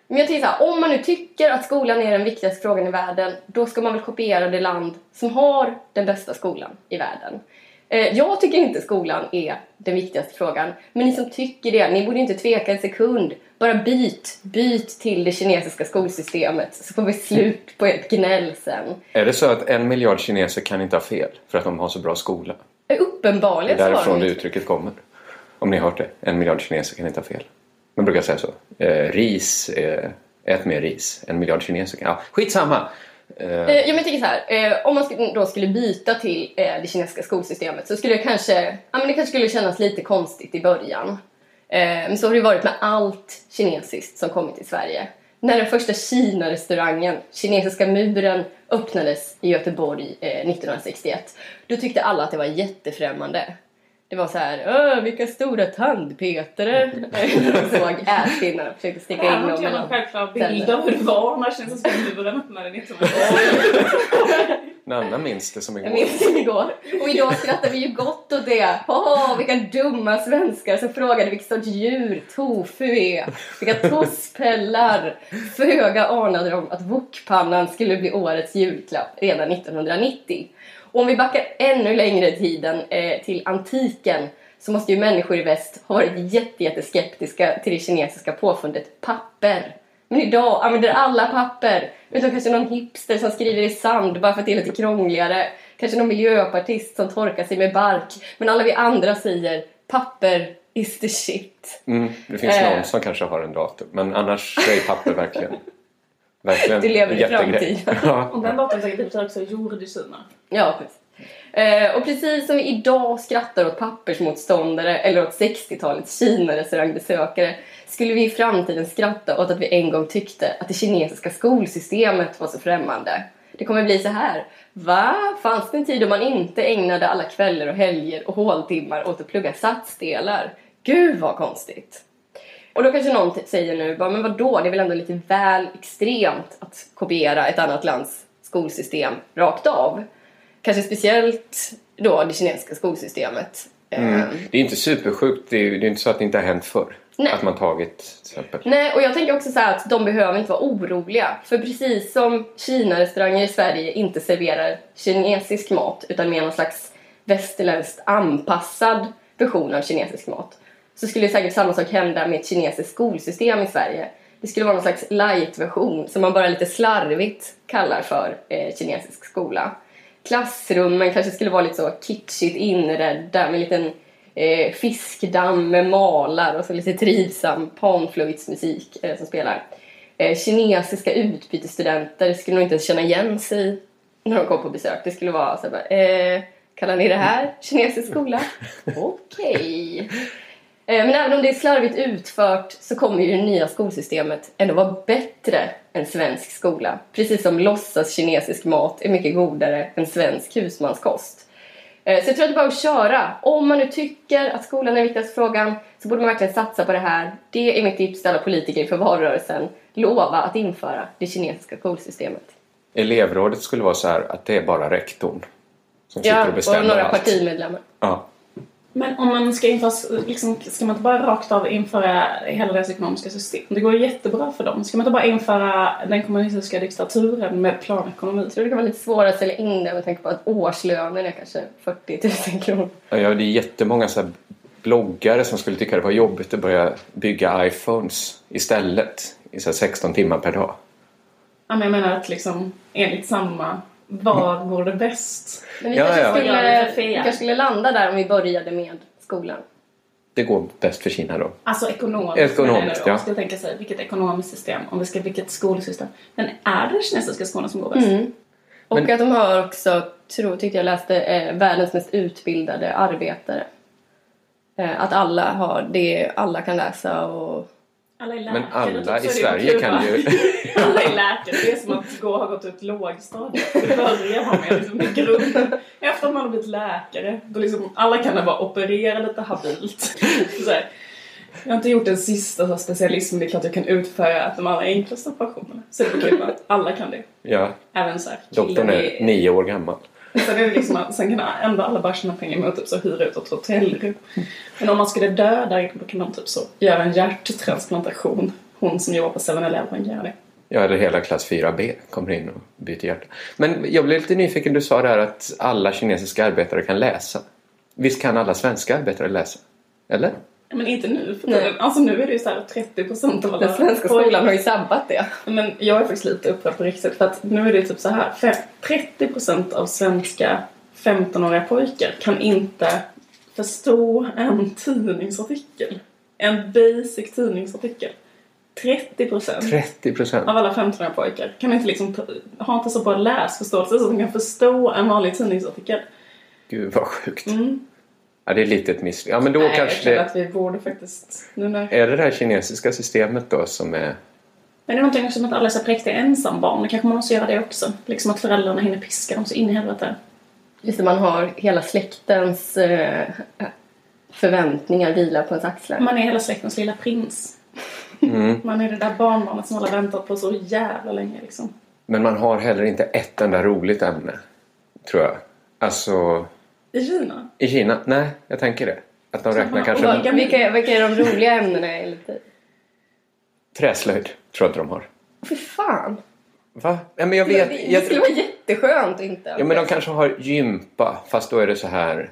Men jag tänker så här, om man nu tycker att skolan är den viktigaste frågan i världen, då ska man väl kopiera det land som har den bästa skolan i världen. Eh, Jag tycker inte skolan är den viktigaste frågan, men ni som tycker det, ni borde inte tveka en sekund. Bara byt, byt till det kinesiska skolsystemet så får vi slut på ert gnäll sen. Är det så att en miljard kineser kan inte ha fel för att de har så bra skola? Eh, Det Uppenbarligen är så har därifrån de det inte. uttrycket kommer. Om ni har hört det. En miljard kineser kan inte ha fel. Man brukar säga så. Eh, ris, eh, ät mer ris. En miljard kineser kan... Ja, skitsamma! Eh. eh, ja, men jag tänker så här, eh, om man då skulle byta till eh, det kinesiska skolsystemet så skulle det kanske, ja, men det kanske skulle kännas lite konstigt i början. Eh, men så har det ju varit med allt kinesiskt som kommit till Sverige. När den första Kina-restaurangen, Kinesiska muren, öppnades i Göteborg eh, 1961, då tyckte alla att det var jättefrämmande. Det var så här, Åh, vilka stora tandpetare! De såg ätpinnarna och försökte sticka Jag in dem inte någon mellan självklar bild av hur det var när kinesiska muren öppnade 1980. Nanna minns det som Jag igår. minns det igår. Och idag skrattar vi ju gott åt det. Åh, vilka dumma svenskar som frågade vilket sorts djur tofu är. Vilka tosspellar. Föga anade de att wokpannan skulle bli årets julklapp redan 1990. Och om vi backar ännu längre i tiden eh, till antiken så måste ju människor i väst ha varit jätte, jätteskeptiska till det kinesiska påfundet papper. Men idag använder alla papper. Utom kanske någon hipster som skriver i sand bara för att det är lite krångligare. Kanske någon miljöpartist som torkar sig med bark. Men alla vi andra säger papper is the shit. Mm, det finns Eh. någon som kanske har en dator. Men annars är papper verkligen... Verkligen Det lever i framtiden. Ja. Och den datorn betyder också Kina. Ja, precis. Eh, och precis som vi idag skrattar åt pappersmotståndare eller åt 60-talets Kina-restaurangbesökare skulle vi i framtiden skratta åt att vi en gång tyckte att det kinesiska skolsystemet var så främmande. Det kommer bli så här. Va? Fanns det en tid då man inte ägnade alla kvällar och helger och håltimmar åt att plugga satsdelar? Gud vad konstigt! Och då kanske någon säger nu, bara, men vadå, det är väl ändå lite väl extremt att kopiera ett annat lands skolsystem rakt av. Kanske speciellt då det kinesiska skolsystemet. Mm. Eh, Det är inte supersjukt. Det är, det är inte så att det inte har hänt förr. Nej. Att man tagit till exempel. Nej, och jag tänker också så här att de behöver inte vara oroliga. För precis som Kina-restauranger i Sverige inte serverar kinesisk mat utan mer någon slags västerländskt anpassad version av kinesisk mat så skulle säkert samma sak hända med ett kinesiskt skolsystem i Sverige. Det skulle vara någon slags light-version som man bara lite slarvigt kallar för eh, kinesisk skola. Klassrummen kanske skulle vara lite så kitschigt inredda med en liten eh, fiskdamm med malar och så lite trivsam panflöjtsmusik eh, som spelar. Eh, kinesiska utbytesstudenter skulle nog inte känna igen sig när de kom på besök. Det skulle vara så här, bara, eh, kallar ni det här kinesisk skola? Okej. Eh, Men även om det är slarvigt utfört så kommer ju det nya skolsystemet ändå vara bättre än svensk skola. Precis som låtsas kinesisk mat är mycket godare än svensk husmanskost. Eh, Så jag tror att det är bara att köra. Om man nu tycker att skolan är den viktigaste frågan så borde man verkligen satsa på det här. Det är mitt tips till alla politiker inför valrörelsen. Lova att införa det kinesiska skolsystemet. Elevrådet skulle vara så här att det är bara rektorn som sitter Ja, och och bestämmer några allt. partimedlemmar. Ja. Men om man ska införa, liksom, ska man inte bara rakt av införa hela deras ekonomiska system? Det går jättebra för dem. Ska man inte bara införa den kommunistiska diktaturen med planekonomi? Jag tror det kan vara lite svårare att sälja in det med tanke på att årslönen är kanske 40 000 kronor. Ja, det är jättemånga så här bloggare som skulle tycka det var jobbigt att börja bygga iPhones istället i så här 16 timmar per dag. Ja, men jag menar att liksom enligt samma, var går det bäst? Men vi Ja, kanske, ja. Vi skulle, vi kanske skulle landa där om vi började med skolan. Det går bäst för Kina då. Alltså ekonomiskt. Ekonomiskt, ja. Om ska tänka sig vilket ekonomiskt system, om vi ska vilket skolsystem. Men är det den kinesiska skolan som går bäst? Mm. Och Men- att de har också, tror, tyckte jag läste, eh, världens mest utbildade arbetare. Eh, att alla har det, alla kan läsa och... Alla är. Men alla typ, i det Sverige kan ju... alla är läkare. Det är som att gå ha gått ut lågstadiet. Börjar man med liksom, med grunden. Efter att man har blivit läkare. Då liksom, alla kan bara operera lite habilt. Så här. Jag har inte gjort en sista så specialist men det är klart jag kan utföra de allra enklaste operationerna. Så det är kul att alla kan det. Ja, Även så här, doktorn är nio år gammal. Sen, är det liksom, att- sen kan ändå alla bara tjäna pengar med att typ så hyra ut ett hotellrum. Men om man skulle dö där då kan de typ så göra en hjärttransplantation. Hon som jobbar på 7-Eleven gör det. Ja, eller hela klass 4B kommer in och byter hjärta. Men jag blev lite nyfiken, du sa där att alla kinesiska arbetare kan läsa. Visst kan alla svenska arbetare läsa? Eller? Men inte nu för Nej. tiden. Alltså nu är det ju såhär 30% av alla Den svenska pojkar- skolan har ju sabbat det. Men jag är faktiskt lite upprörd på riktigt för att nu är det typ så här. fem- 30% av svenska 15-åriga pojkar kan inte förstå en tidningsartikel. En basic tidningsartikel. 30% 30 procent. av alla 15-åriga pojkar kan inte liksom har inte så bra läsförståelse så att de kan förstå en vanlig tidningsartikel. Gud vad sjukt. Mm. Ja, det är lite ett miss. Ja, men då Nej, jag kanske känner det... att vi borde faktiskt... Nu när... Är det det här kinesiska systemet då som är... Men det är någonting som att alla är så präktiga ensambarn. Det kanske man måste göra det också. Liksom att föräldrarna hinner piska dem så in i helvete. Just det, man har hela släktens eh, förväntningar vila på ens axlar. Man är hela släktens lilla prins. Mm. Man är det där barnbarnet som alla väntat på så jävla länge liksom. Men man har heller inte ett enda roligt ämne. Tror jag. Alltså... I Kina. I Kina? Nej, jag tänker det. Att de räknar kanske... vad- Vilka, vilka är de roliga ämnena enligt dig? Träslöjd, tror jag inte de har. Fy fan! Va? Nej, men jag Det, vet... det Jag, skulle vara jätteskönt inte. ja, men de kanske har gympa, fast då är det så här...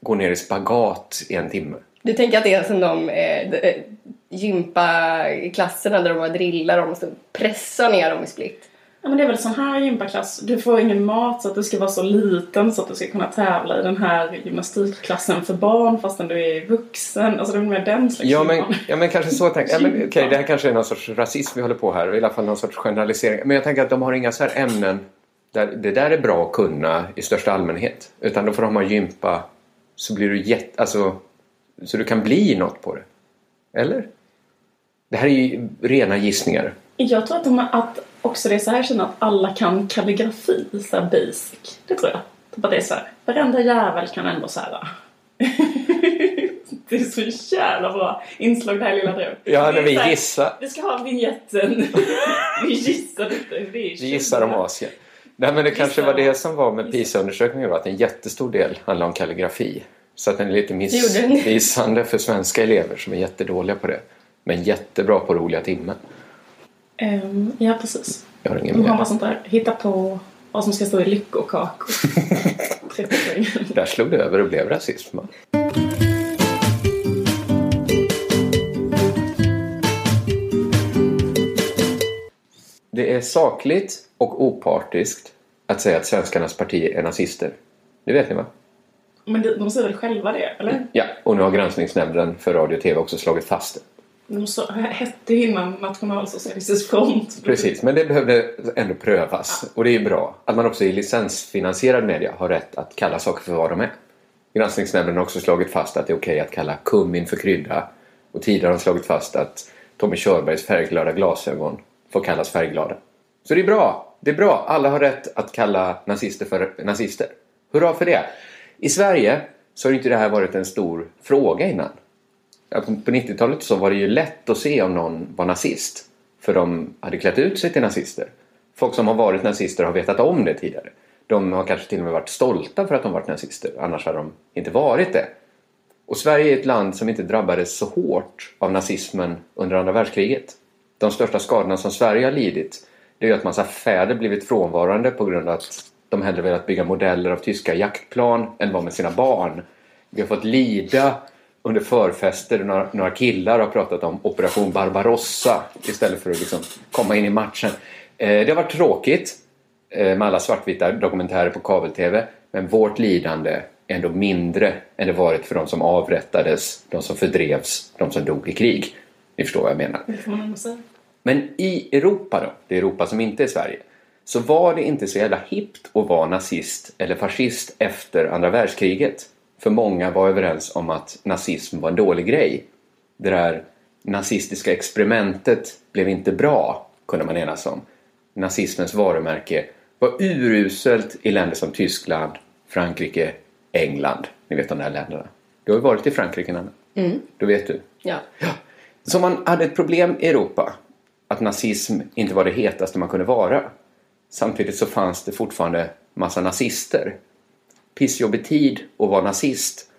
Gå ner i spagat i en timme. Du tänker att det är som de eh, de, eh, gympaklasserna där de bara drillar dem och så pressar ner dem i split. Ja men det är väl sån här gympaklass. Du får ingen mat så att du ska vara så liten så att du ska kunna tävla i den här gymnastikklassen för barn fastän du är vuxen. Alltså det är mer den slags Ja men, ja, men kanske så tänker jag. Okej, det här kanske är någon sorts rasism vi håller på här. I alla fall någon sorts generalisering. Men jag tänker att de har inga så här ämnen där det där är bra att kunna i största allmänhet. Utan då får de ha gympa så blir du jätte... Alltså, så du kan bli något på det. Eller? Det här är ju rena gissningar. Jag tror att, de, att också det är så här känner att alla kan kalligrafi, så här basic. Det tror jag. Typ att det är så här, varenda jävel kan ändå så här. det är så jävla bra inslag det här lilla drevet. Ja, när är vi här, gissar. Vi ska ha vignetten. vi gissar lite. Det är Vi gissar om. Asien. Nej men det kanske Gissar var det om- som var med PISA-undersökningen att en jättestor del handlar om kalligrafi. Så att den är lite missvisande för svenska elever som är jättedåliga på det. Men jättebra på roliga timmen. Ehm, ja, precis. Jag har ingen mer. sånt där, hitta på vad som ska stå i lyckokakor. 30 poäng. Där slog det över och blev rasism. Det är sakligt och opartiskt att säga att svenskarnas parti är nazister. Det vet ni va? Men de säger väl själva det, eller? Ja, och nu har granskningsnämnden för radio och tv också slagit fast det. De så, hette innan Nationalsocialistisk front. Precis, men det behövde ändå prövas. Och det är ju bra att man också i licensfinansierad media har rätt att kalla saker för vad de är. Granskningsnämnden har också slagit fast att det är okej att kalla kummin för krydda. Och tidigare har de slagit fast att Tommy Körbergs färgglada glasögon får kallas färgglada. Så det är bra. Det är bra. Alla har rätt att kalla nazister för nazister. Hurra för det. I Sverige så har inte det här varit en stor fråga innan. På på 90-talet så var det ju lätt att se om någon var nazist. För de hade klätt ut sig till nazister. Folk som har varit nazister har vetat om det tidigare. De har kanske till och med varit stolta för att de varit nazister. Annars hade de inte varit det. Och Sverige är ett land som inte drabbades så hårt av nazismen under andra världskriget. De största skadorna som Sverige har lidit det är ju att massa fäder blivit frånvarande på grund av att de hellre velat bygga modeller av tyska jaktplan än vara med sina barn. Vi har fått lida under förfester några, några killar har pratat om Operation Barbarossa istället för att liksom komma in i matchen. Eh, det har varit tråkigt eh, med alla svartvita dokumentärer på kabel-tv men vårt lidande är ändå mindre än det varit för de som avrättades, de som fördrevs, de som dog i krig. Ni förstår vad jag menar. Men i Europa då, det Europa som inte är Sverige, så var det inte så jävla hippt att vara nazist eller fascist efter andra världskriget. För många var överens om att nazism var en dålig grej. Det där nazistiska experimentet blev inte bra, kunde man enas om. Nazismens varumärke var uruselt i länder som Tyskland, Frankrike, England. Ni vet de där länderna. Du har ju varit i Frankrike, Nanna. Mm. Då vet du. Ja. Så man hade ett problem i Europa. Att nazism inte var det hetaste man kunde vara. Samtidigt så fanns det fortfarande massa nazister. Pissjobbig tid att vara nazist.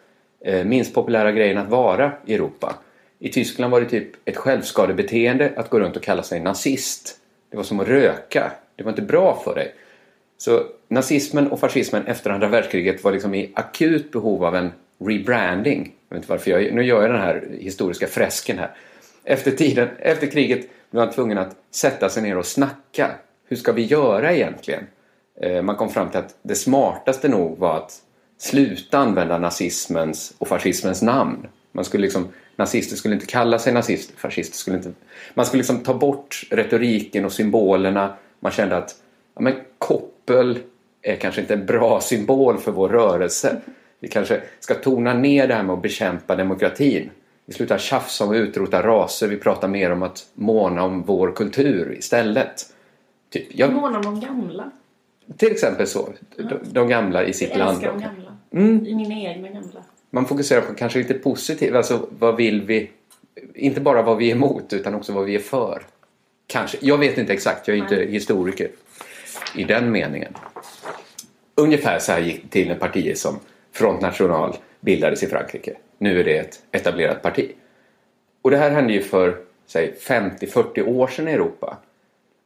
Eh, minst populära grejen att vara i Europa. I Tyskland var det typ ett självskadebeteende att gå runt och kalla sig nazist. Det var som att röka. Det var inte bra för dig. Så nazismen och fascismen efter andra världskriget var liksom i akut behov av en rebranding. Jag vet inte varför jag, nu gör jag den här historiska fresken här. Efter, tiden, efter kriget blev man tvungen att sätta sig ner och snacka. Hur ska vi göra egentligen? Eh, man kom fram till att det smartaste nog var att sluta använda nazismens och fascismens namn. Man skulle liksom, nazister skulle inte kalla sig nazister, fascister skulle inte... Man skulle liksom ta bort retoriken och symbolerna. Man kände att ja, men koppel är kanske inte en bra symbol för vår rörelse. Vi kanske ska tona ner det här med att bekämpa demokratin. Vi slutar tjafsa om att utrota raser, vi pratar mer om att måna om vår kultur istället. Typ, jag, Måna om de gamla till exempel så. De, de gamla i sitt Jag land. älskar de gamla. Mm. I mina egna gamla. Man fokuserar på kanske lite positivt, alltså vad vill vi? Inte bara vad vi är emot utan också vad vi är för. Kanske. Jag vet inte exakt, jag är inte historiker i den meningen. Ungefär så här gick det till när partier som Front National bildades i Frankrike. Nu är det ett etablerat parti. Och det här hände ju för säg 50-40 år sedan i Europa.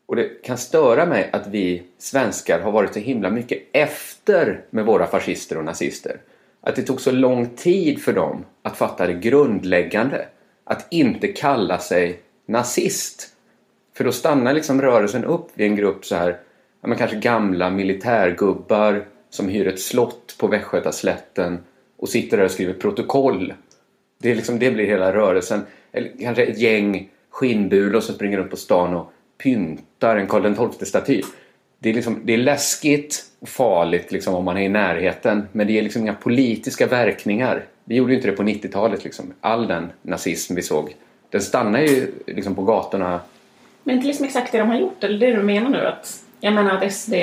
Och det kan störa mig att vi svenskar har varit så himla mycket efter med våra fascister och nazister. Att det tog så lång tid för dem att fatta det grundläggande. Att inte kalla sig nazist. För då stannar liksom rörelsen upp vid en grupp så här, ja, men kanske gamla militärgubbar som hyr ett slott på Västgötaslätten och sitter där och skriver protokoll. Det, är liksom, det blir hela rörelsen. Eller kanske ett gäng skinnbulor som springer runt på stan och pyntar en Karl XII-staty. Det är, liksom, det är läskigt och farligt liksom, om man är i närheten men det ger liksom inga politiska verkningar. Vi gjorde ju inte det på 90-talet. Liksom. All den nazism vi såg den stannar ju liksom på gatorna. Men inte liksom exakt det de har gjort, eller det du menar nu? Att, jag menar att SD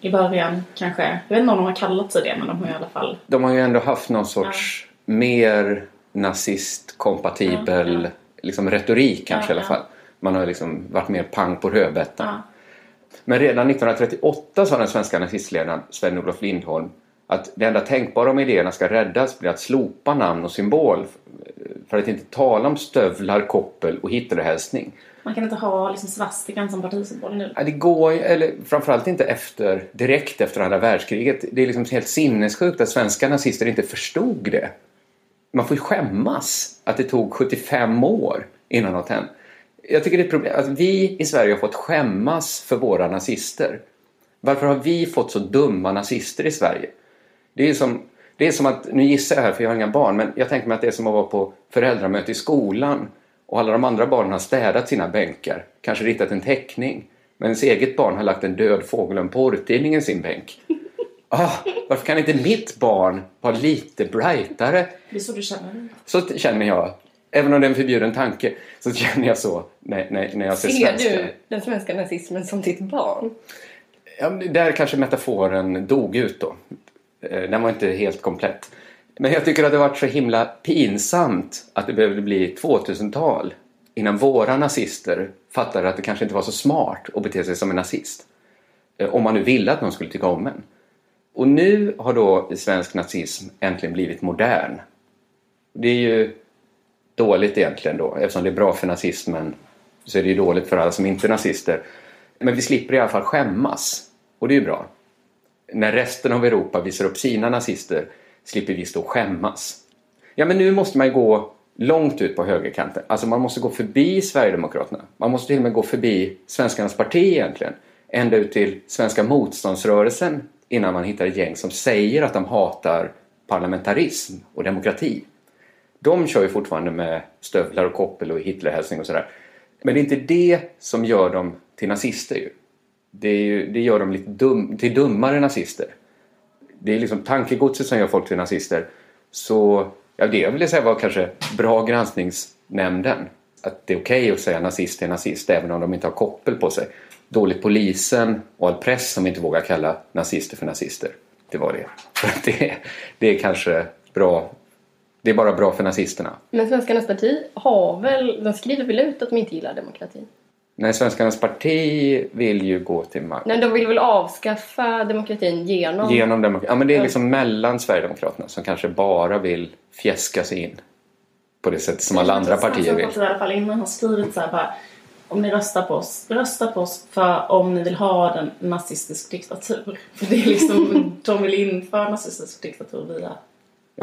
i början kanske, jag vet inte om de har kallat sig det, men de har i alla fall De har ju ändå haft någon sorts mer nazistkompatibel Ja, Liksom, retorik kanske Ja, i alla ja. fall. Man har liksom varit mer pang på rödbetan. ja, Men redan 1938 sa den svenska nazistledaren Sven-Olof Lindholm Att det enda tänkbara om idéerna ska räddas blir att slopa namn och symbol för att inte tala om stövlar, koppel och Hitlerhälsning. Man kan inte ha liksom svastikan som partisymbol nu. Ja, det går eller framförallt inte efter, direkt efter andra världskriget. Det är liksom helt sinnessjukt att svenska nazister inte förstod det. Man får ju skämmas att det tog 75 år innan något hände. Jag tycker det är ett problem att vi i Sverige har fått skämmas för våra nazister. Varför har vi fått så dumma nazister i Sverige? Det är som, det är som att, nu gissar jag här för jag har inga barn, men jag tänker mig att det är som att vara på föräldramöte i skolan och alla de andra barnen har städat sina bänkar, kanske ritat en teckning, men ens eget barn har lagt en död fågel och en porrtidning i sin bänk. Ah, varför kan inte mitt barn vara lite brightare? Det är så du känner. Så känner jag, även om det är en förbjuden tanke, så känner jag så när, när, när jag ser, Ser svenska. du den svenska nazismen som ditt barn? Ja, där kanske metaforen dog ut då. Eh, Den var inte helt komplett. Men jag tycker att det varit så himla pinsamt att det behövde bli 2000-tal innan våra nazister fattade att det kanske inte var så smart att bete sig som en nazist. Eh, Om man nu ville att någon skulle tycka om en. Och nu har då svensk nazism äntligen blivit modern. Det är ju dåligt egentligen då. Eftersom det är bra för nazismen så är det ju dåligt för alla som inte är nazister. Men vi slipper i alla fall skämmas. Och det är ju bra. När resten av Europa visar upp sina nazister slipper vi stå och skämmas. Ja, men nu måste man ju gå långt ut på högerkanten. Alltså man måste gå förbi Sverigedemokraterna. Man måste till och med gå förbi Svenskarnas parti egentligen. Ända ut till Svenska motståndsrörelsen innan man hittar ett gäng som säger att de hatar parlamentarism och demokrati. De kör ju fortfarande med stövlar och koppel och Hitlerhälsning och sådär. Men det är inte det som gör dem till nazister ju. Det, är ju, det gör dem lite dum, till dummare nazister. Det är liksom tankegodset som gör folk till nazister. Så ja, det jag ville säga var kanske bra granskningsnämnden. Att det är okej att säga nazist är nazist även om de inte har koppel på sig. Dåligt polisen och all press som inte vågar kalla nazister för nazister. Det var det. Det, det är kanske bra. Det är bara bra för nazisterna. Men Svenskarnas parti har väl, de skriver väl ut att de inte gillar demokrati? Nej, Svenskarnas parti vill ju gå till makt. Nej, de vill väl avskaffa demokratin genom... Genom demokrati. Ja, men det är liksom mellan Sverigedemokraterna som kanske bara vill fjäska sig in. På det sättet som alla andra partier vill. I alla fall innan har skrivit så här bara om ni röstar på oss, rösta på oss för om ni vill ha en nazistisk diktatur. För det är liksom, de vill införa nazistisk diktatur via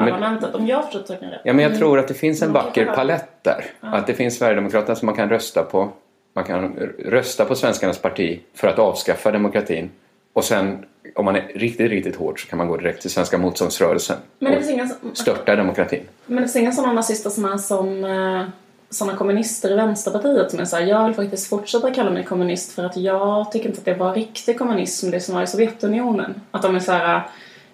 men- parlamentet. Om jag förstått saken rätt. Ja, men jag tror att det finns en Mm. vacker palett där. Att det finns Sverigedemokraterna som man kan rösta på. Man kan rösta på Svenskarnas parti för att avskaffa demokratin. Och sen, om man är riktigt, riktigt hård så kan man gå direkt till Svenska motståndsrörelsen Men det och finns inga, störta demokratin. men det finns inga sådana nazister som är som eh, sådana kommunister i Vänsterpartiet som är såhär, jag vill faktiskt fortsätta kalla mig kommunist för att jag tycker inte att det var riktig kommunism det som var i Sovjetunionen. Att de är såhär,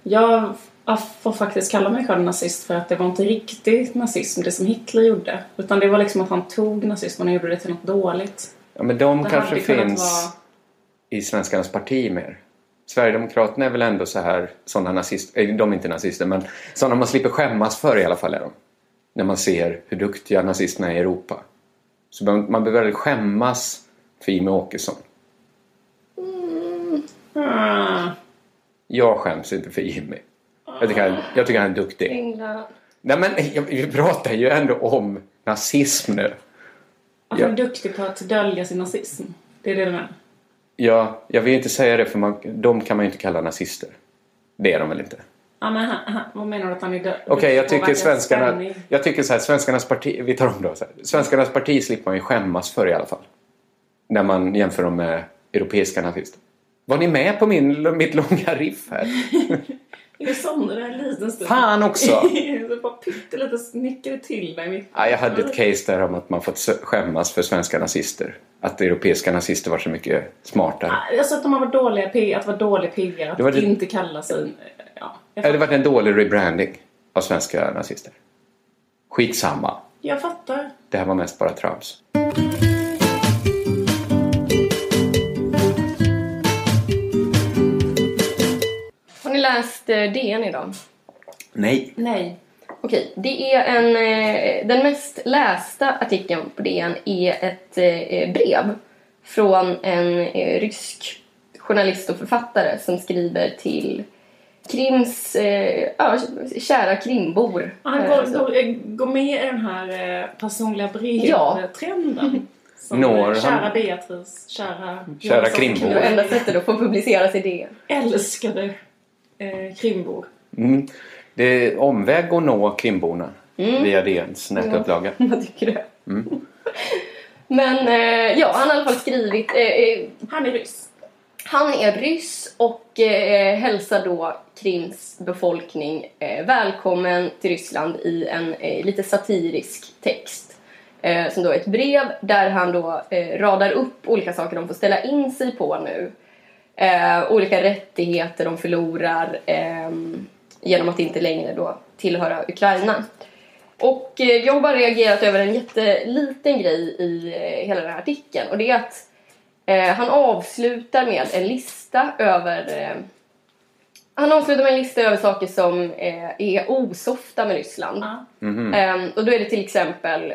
jag jag får faktiskt kalla mig själv nazist för att det var inte riktig nazism det som Hitler gjorde. Utan det var liksom att han tog nazismen och gjorde det till något dåligt. Ja, men de Det kanske finns vara- i Svenskarnas parti mer. Sverigedemokraterna är väl ändå så här, sådana nazister, eh, de är inte nazister, men sådana man slipper skämmas för i alla fall är de. När man ser hur duktiga nazisterna är i Europa. Så man, man behöver skämmas för Jimmie Åkesson. Ah. Jag skäms inte för Jimmy. Jag tycker han, jag tycker han är duktig. England. Nej men jag- vi pratar ju ändå om nazism nu. Att han är duktig på att dölja sin nazism. Det är det du menar? Ja, jag vill inte säga det för man, de kan man ju inte kalla nazister. Det är de väl inte? Ja, men han, han, vad menar du att han är dö- Okej, jag duktig på tycker svenskarna... spännig? Jag tycker så här, svenskarnas parti... Vi tar om då. Så här. Svenskarnas parti slipper man ju skämmas för i alla fall. När man jämför dem med europeiska nazister. Var ni med på min, mitt långa riff här? Jag somnade en liten stund. Fan också! så bara pyttelite snickade till mig. Ja, jag hade ett case där om att man fått skämmas för svenska nazister. Att europeiska nazister var så mycket smartare. Alltså att de varit dåliga P, att vara dålig PR, att Det var det- inte kalla sig... Ja, Det varit en dålig rebranding av svenska nazister. Skitsamma. jag fattar. Det här var mest bara trams. Läst eh, DN idag? Nej. Nej. Okej, det är en... Eh, den mest lästa artikeln på DN är ett eh, brev från en rysk journalist och författare som skriver till Krims, ja, kära krimbor. Han går, så. går, går med i den här personliga Ja. brevtrenden. Som Når kära han- Beatrice, kära... Kära krimbor. Det enda sättet att få publicera sin idé. Älskade eh, krimbor. Mm. Det är omväg att nå krimborna via DNs nätupplaga. Vad tycker du? Men eh, ja, han har i alla fall skrivit. Eh, eh, Han är ryss. han är ryss och eh, hälsar då Krims befolkning eh, välkommen till Ryssland i en eh, lite satirisk text. Eh, som då är ett brev där han då eh, radar upp olika saker de får ställa in sig på nu. Eh, olika rättigheter de förlorar ehm, genom att inte längre då tillhöra Ukraina. Och eh, jag har bara reagerat över en jätteliten grej i eh, hela den här artikeln och det är att eh, han avslutar med en lista över eh, han avslutar med en lista över saker som eh, är osofta med Ryssland. Ja. Ehm, och då är det till exempel,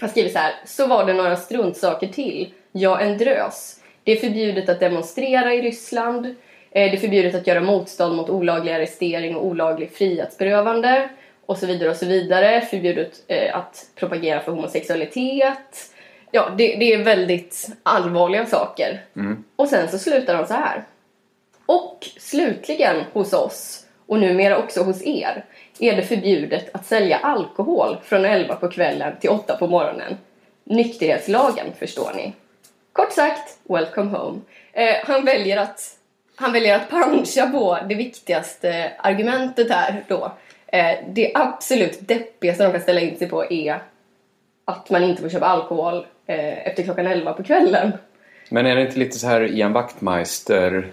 han skriver så här. Så var det några struntsaker till. Ja, en drös. Det är förbjudet att demonstrera i Ryssland. Eh, det är förbjudet att göra motstånd mot olaglig arrestering och olaglig frihetsberövande. Och så vidare och så vidare. Förbjudet eh, att propagera för homosexualitet. Ja, det, det är väldigt allvarliga saker. Och sen så slutar de så här. Och slutligen hos oss, och numera också hos er, är det förbjudet att sälja alkohol från 11 på kvällen till 8 på morgonen. Nykterhetslagen, förstår ni. Kort sagt, welcome home. Eh, han, väljer att, han väljer att puncha på det viktigaste argumentet här då. Eh, det absolut deppigaste de kan ställa in sig på är att man inte får köpa alkohol eh, efter klockan 11 på kvällen. Men är det inte lite så här Ian Wachtmeister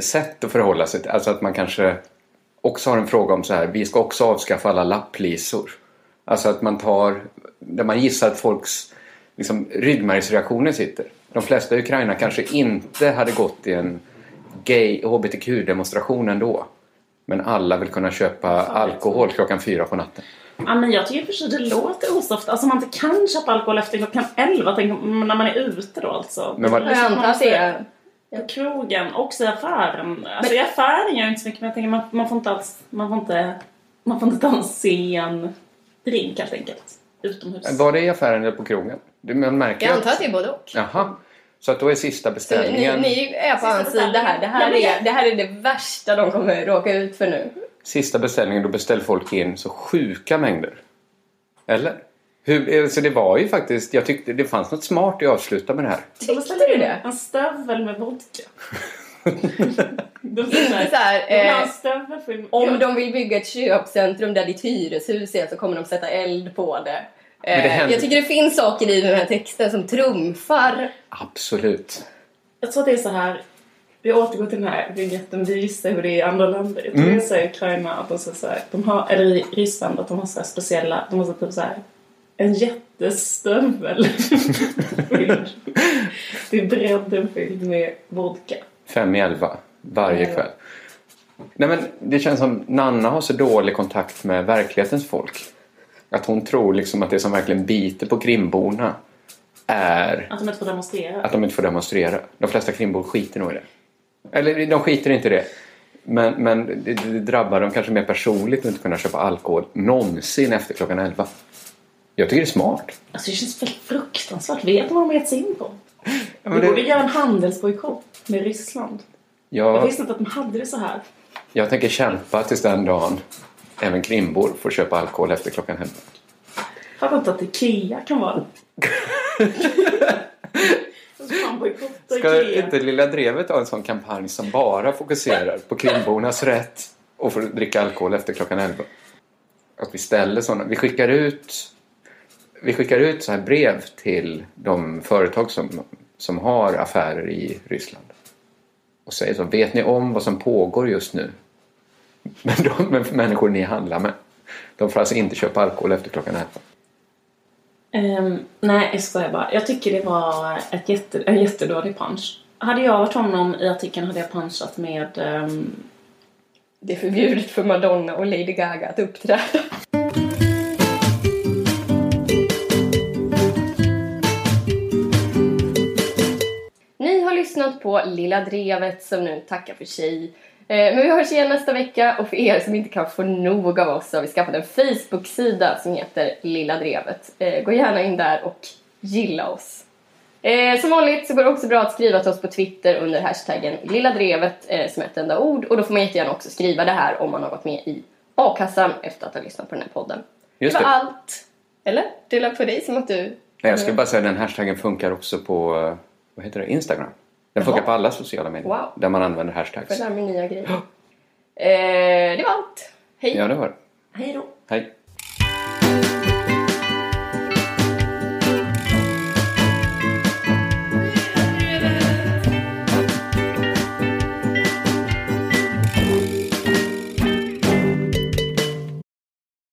sätt att förhålla sig till? Alltså att man kanske också har en fråga om så här, vi ska också avskaffa alla lapplisor. Alltså att man tar, där man gissar att folks liksom, ryggmärgsreaktioner sitter. De flesta i Ukraina kanske inte hade gått i en gay hbtq-demonstration ändå. Men alla vill kunna köpa alkohol klockan fyra på natten. Ja, men jag tycker för sig det låter osoft. Alltså man inte kan köpa alkohol efter klockan 11. Tänk om- när man är ute då alltså. Men vad- Jag antar att det är... På krogen, också i affären. Alltså i affären gör jag inte så mycket men jag tänker man, man får inte alls, man får inte, man får inte ta en sen drink helt enkelt. Utomhus. Var det i affären eller på krogen? Man märker Jag antar att- det är både och. Jaha. Så att då är sista Så ni, beställningen... ni är på hans sida här. Det här, är, det här är det värsta de kommer råka ut för nu. Sista beställningen, då beställde folk in så sjuka mängder. Eller? Hur, alltså det var ju faktiskt, jag tyckte det fanns något smart i att avsluta med det här. Tyckte du det? En stövel med vodka. de Inte så här, Jag vill ha eh, om de vill bygga ett köpcentrum där ditt hyreshus är så kommer de sätta eld på det. Det Eh, händer- jag tycker det finns saker i den här texten som trumfar. Absolut. Jag tror att det är så här. Vi återgår till den här vignetten. Vi visste hur det är i andra länder. Jag tror det är i Ukraina att de så här, de har, eller i Ryssland att de har så här speciella, de har så typ så här en jättestövel. Det är bredden fylld med vodka. Fem i elva varje kväll. Nej men det känns som Nanna har så dålig kontakt med verklighetens folk. Att hon tror liksom att det som verkligen biter på krimborna är Att de inte får demonstrera. att de inte får demonstrera. De flesta krimbor skiter nog i det. Eller de skiter inte i det. Men, men det, det drabbar dem kanske mer personligt att inte kunna köpa alkohol någonsin efter klockan 11. Jag tycker det är smart. Alltså det känns fruktansvärt. Vet de vad de har gett sig in på? Ja, Vi borde göra en handelsbojkott med Ryssland. Jag jag, visste inte att de hade det så här. jag tänker kämpa tills den dagen även krimbor får köpa alkohol efter klockan 11. Fattar inte att Ikea kan vara det. Ska inte Lilla Drevet ha en sån kampanj som bara fokuserar på krimbornas rätt att få dricka alkohol efter klockan 11? Att vi ställer såna, vi skickar ut vi skickar ut så här brev till de företag som, som har affärer i Ryssland. Och säger så, vet ni om vad som pågår just nu? Men de men människor ni handlar med. De får alltså inte köpa alkohol efter klockan 11. Ehm, nej, jag skojar bara. Jag tycker det var ett jätte, en jättedålig punch. Hade jag varit honom i artikeln hade jag punchat med... ehm, Det är förbjudet för Madonna och Lady Gaga att uppträda. På Lilla Drevet som nu tackar för sig. Eh, men vi hörs igen nästa vecka och för er som inte kan få nog av oss så har vi skaffat en Facebook-sida som heter Lilla Drevet. Eh, gå gärna in där och gilla oss. Eh, som vanligt så går det också bra att skriva till oss på Twitter under hashtaggen Lilla Drevet som ett enda ord och då får man jättegärna också skriva det här om man har varit med i a-kassan efter att ha lyssnat på den här podden. Just det var det. allt. Eller? Det lät på dig som att du... Nej, jag skulle bara säga att den hashtaggen funkar också på vad heter det? Instagram. Den funkar på alla sociala medier Wow. där man använder hashtags. mig nya grejer. Eh, det var allt. Hej! Ja, det var det. Hej då! Hej.